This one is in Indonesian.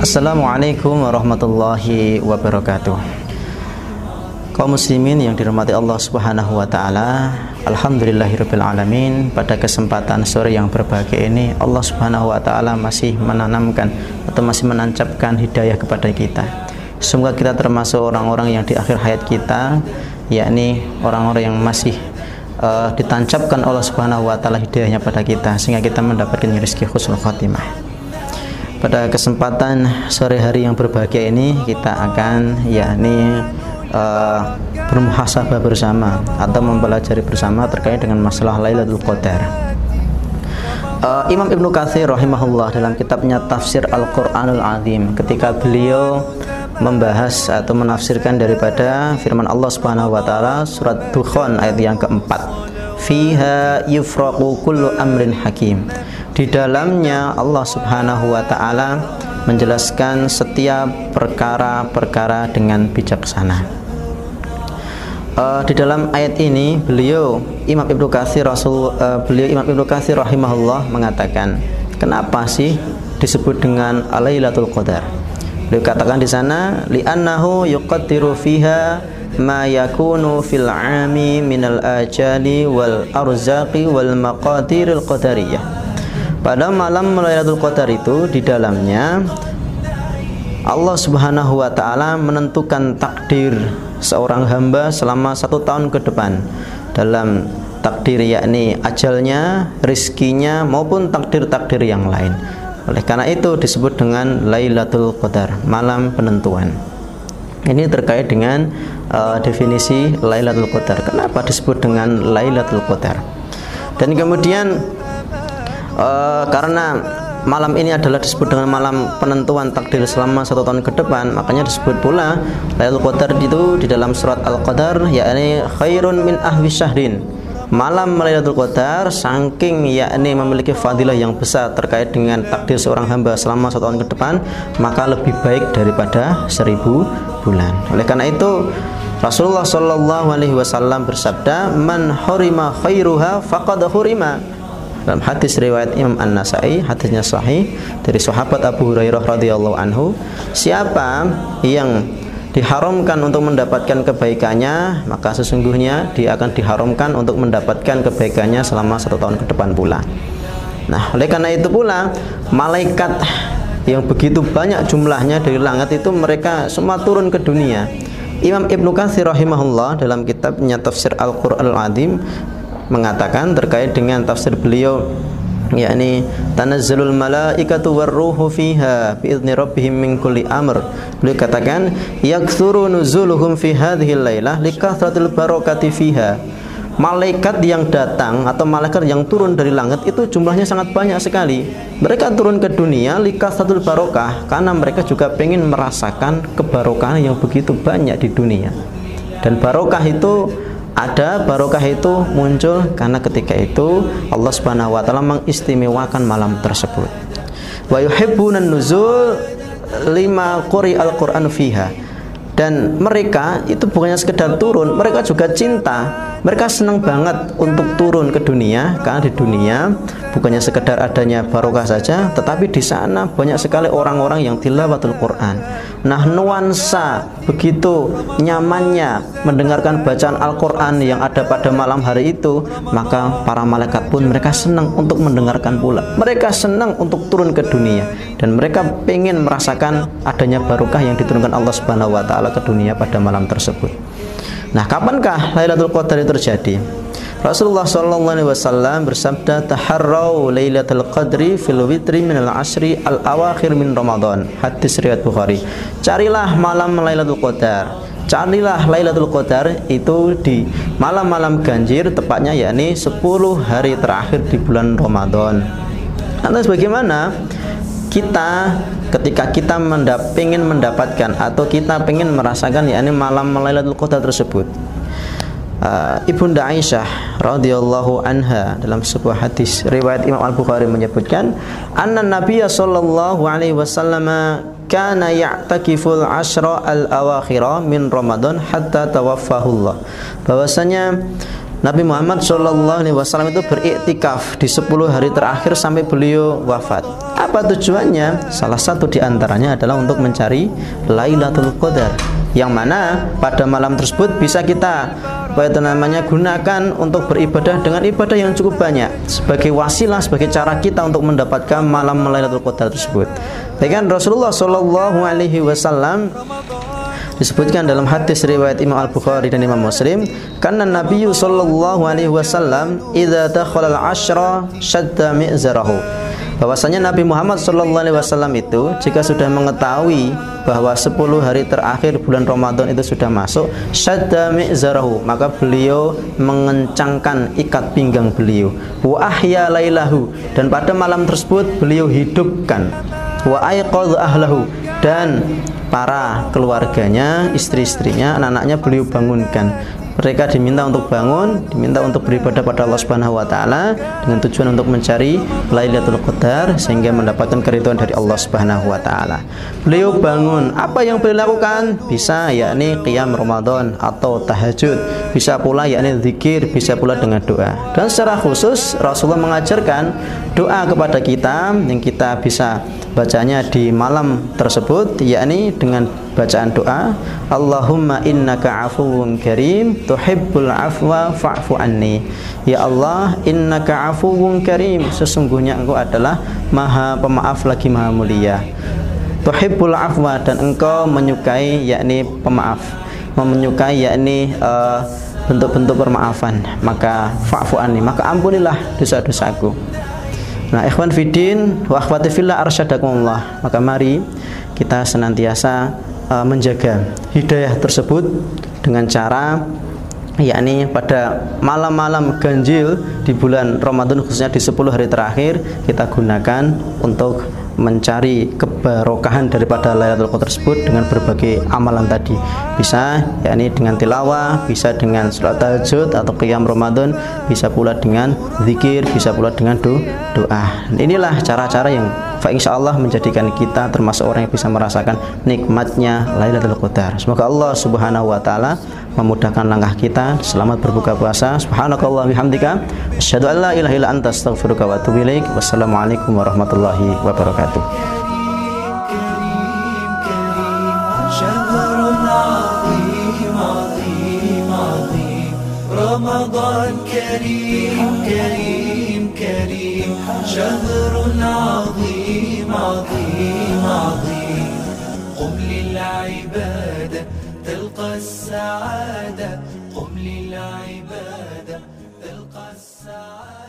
Assalamualaikum warahmatullahi wabarakatuh kaum muslimin yang dirahmati Allah Subhanahu wa taala. Alhamdulillahirabbil alamin. Pada kesempatan sore yang berbahagia ini Allah Subhanahu wa taala masih menanamkan atau masih menancapkan hidayah kepada kita. Semoga kita termasuk orang-orang yang di akhir hayat kita yakni orang-orang yang masih uh, ditancapkan Allah Subhanahu wa taala hidayahnya pada kita sehingga kita mendapatkan rezeki husnul khatimah. Pada kesempatan sore hari yang berbahagia ini kita akan yakni uh, bermuhasabah bersama atau mempelajari bersama terkait dengan masalah Lailatul Qadar. Uh, Imam Ibnu Katsir rahimahullah dalam kitabnya Tafsir Al-Qur'anul Azim ketika beliau membahas atau menafsirkan daripada firman Allah Subhanahu wa taala surat Dukhan ayat yang keempat. Fiha yufraqu kullu amrin hakim. Di dalamnya Allah Subhanahu wa taala menjelaskan setiap perkara-perkara dengan bijaksana. Uh, di dalam ayat ini beliau Imam Ibnu Katsir Rasul uh, beliau Imam Ibnu Katsir rahimahullah mengatakan, kenapa sih disebut dengan Lailatul Qadar? Beliau katakan di sana li'annahu yuqaddiru fiha ma yakunu fil 'ami minal ajali wal arzaqi wal maqadiril qadariyah pada malam Lailatul Qadar itu di dalamnya Allah Subhanahu wa taala menentukan takdir seorang hamba selama satu tahun ke depan dalam takdir yakni ajalnya, rizkinya maupun takdir-takdir yang lain. Oleh karena itu disebut dengan Lailatul Qadar, malam penentuan. Ini terkait dengan uh, definisi Lailatul Qadar. Kenapa disebut dengan Lailatul Qadar? Dan kemudian uh, karena malam ini adalah disebut dengan malam penentuan takdir selama satu tahun ke depan makanya disebut pula Lailatul Qadar itu di dalam surat Al-Qadar yakni khairun min ahwi syahrin malam Lailatul Qadar saking yakni memiliki fadilah yang besar terkait dengan takdir seorang hamba selama satu tahun ke depan maka lebih baik daripada seribu bulan oleh karena itu Rasulullah Shallallahu Alaihi Wasallam bersabda, "Man hurima khairuha faqad hurima." dalam hadis riwayat Imam An-Nasai hadisnya sahih dari sahabat Abu Hurairah radhiyallahu anhu siapa yang diharamkan untuk mendapatkan kebaikannya maka sesungguhnya dia akan diharamkan untuk mendapatkan kebaikannya selama satu tahun ke depan pula. Nah oleh karena itu pula malaikat yang begitu banyak jumlahnya dari langit itu mereka semua turun ke dunia. Imam Ibnu Katsir rahimahullah dalam kitabnya Tafsir Al-Qur'an Al-Azim mengatakan terkait dengan tafsir beliau yakni tanazzalul malaikatu warruhu fiha biizni rabbihim min kulli amr. Beliau katakan yaktsuru nuzuluhum fi hadhihi lailah likathratil barakati fiha. Malaikat yang datang atau malaikat yang turun dari langit itu jumlahnya sangat banyak sekali. Mereka turun ke dunia likathratul barokah karena mereka juga ingin merasakan kebarokahan yang begitu banyak di dunia. Dan barokah itu ada barokah itu muncul karena ketika itu Allah Subhanahu wa taala mengistimewakan malam tersebut. Wa yuhibbunan nuzul lima quri al-Qur'an fiha. Dan mereka itu bukannya sekedar turun, mereka juga cinta mereka senang banget untuk turun ke dunia karena di dunia bukannya sekedar adanya barokah saja tetapi di sana banyak sekali orang-orang yang tilawatul Quran. Nah nuansa begitu nyamannya mendengarkan bacaan Al-Quran yang ada pada malam hari itu maka para malaikat pun mereka senang untuk mendengarkan pula. Mereka senang untuk turun ke dunia dan mereka ingin merasakan adanya barokah yang diturunkan Allah Subhanahu wa taala ke dunia pada malam tersebut Nah, kapankah Lailatul Qadar itu terjadi? Rasulullah sallallahu alaihi wasallam bersabda taharrau lailatul qadri fil witri min al asri al awakhir min Ramadan. Hadis riwayat Bukhari. Carilah malam Lailatul Qadar. Carilah Lailatul Qadar itu di malam-malam ganjir tepatnya yakni 10 hari terakhir di bulan Ramadan. Lantas bagaimana kita ketika kita mendap, ingin mendapatkan atau kita ingin merasakan yakni malam Lailatul Qadar tersebut. Uh, Ibunda Aisyah radhiyallahu anha dalam sebuah hadis riwayat Imam Al-Bukhari menyebutkan anna Nabi sallallahu alaihi wasallam kana ya'takiful ashra al-awakhira min Ramadan hatta tawaffahullah bahwasanya Nabi Muhammad Shallallahu Alaihi Wasallam itu beriktikaf di 10 hari terakhir sampai beliau wafat. Apa tujuannya? Salah satu di antaranya adalah untuk mencari Lailatul Qadar, yang mana pada malam tersebut bisa kita apa itu namanya gunakan untuk beribadah dengan ibadah yang cukup banyak sebagai wasilah sebagai cara kita untuk mendapatkan malam Lailatul Qadar tersebut. Dengan Rasulullah Shallallahu Alaihi Wasallam disebutkan dalam hadis riwayat Imam Al Bukhari dan Imam Muslim karena Nabi Shallallahu Alaihi Wasallam idza dakhala al-ashra shadda mi'zarahu. Bahwasanya Nabi Muhammad Shallallahu Alaihi Wasallam itu jika sudah mengetahui bahwa 10 hari terakhir bulan Ramadan itu sudah masuk syadda mi'zarahu maka beliau mengencangkan ikat pinggang beliau. Wa ahya lailahu. Dan pada malam tersebut beliau hidupkan wa aiqadh ahlahu dan para keluarganya, istri-istrinya, anak-anaknya beliau bangunkan mereka diminta untuk bangun, diminta untuk beribadah pada Allah Subhanahu wa taala dengan tujuan untuk mencari Lailatul Qadar sehingga mendapatkan keridhaan dari Allah Subhanahu wa taala. Beliau bangun, apa yang beliau lakukan? Bisa yakni qiyam Ramadan atau tahajud, bisa pula yakni zikir, bisa pula dengan doa. Dan secara khusus Rasulullah mengajarkan doa kepada kita yang kita bisa bacanya di malam tersebut yakni dengan bacaan doa Allahumma innaka afuwun karim tuhibbul afwa fa'fu anni. Ya Allah innaka afuwun karim sesungguhnya engkau adalah maha pemaaf lagi maha mulia. Tuhibbul afwa dan engkau menyukai yakni pemaaf. Menyukai yakni uh, bentuk-bentuk permaafan. Maka fa'fu anni maka ampunilah dosa-dosaku Nah, ikhwan fidin wa akhwati fillah arsyadakumullah. Maka mari kita senantiasa uh, menjaga hidayah tersebut dengan cara yakni pada malam-malam ganjil di bulan Ramadan khususnya di 10 hari terakhir kita gunakan untuk mencari keberkahan daripada Lailatul Qadar tersebut dengan berbagai amalan tadi. Bisa yakni dengan tilawah, bisa dengan salat tahajud atau qiyam Ramadan, bisa pula dengan zikir, bisa pula dengan do doa. Inilah cara-cara yang fa Allah menjadikan kita termasuk orang yang bisa merasakan nikmatnya Lailatul Qadar. Semoga Allah Subhanahu wa taala memudahkan langkah kita selamat berbuka puasa subhanakallah bihamdika asyhadu an la ilaha illa anta astaghfiruka wa atubu ilaik wassalamualaikum warahmatullahi wabarakatuh رمضان كريم كريم كريم شهر عظيم عظيم عظيم قم للعباده القى السعادة قم للعبادة القى السعادة.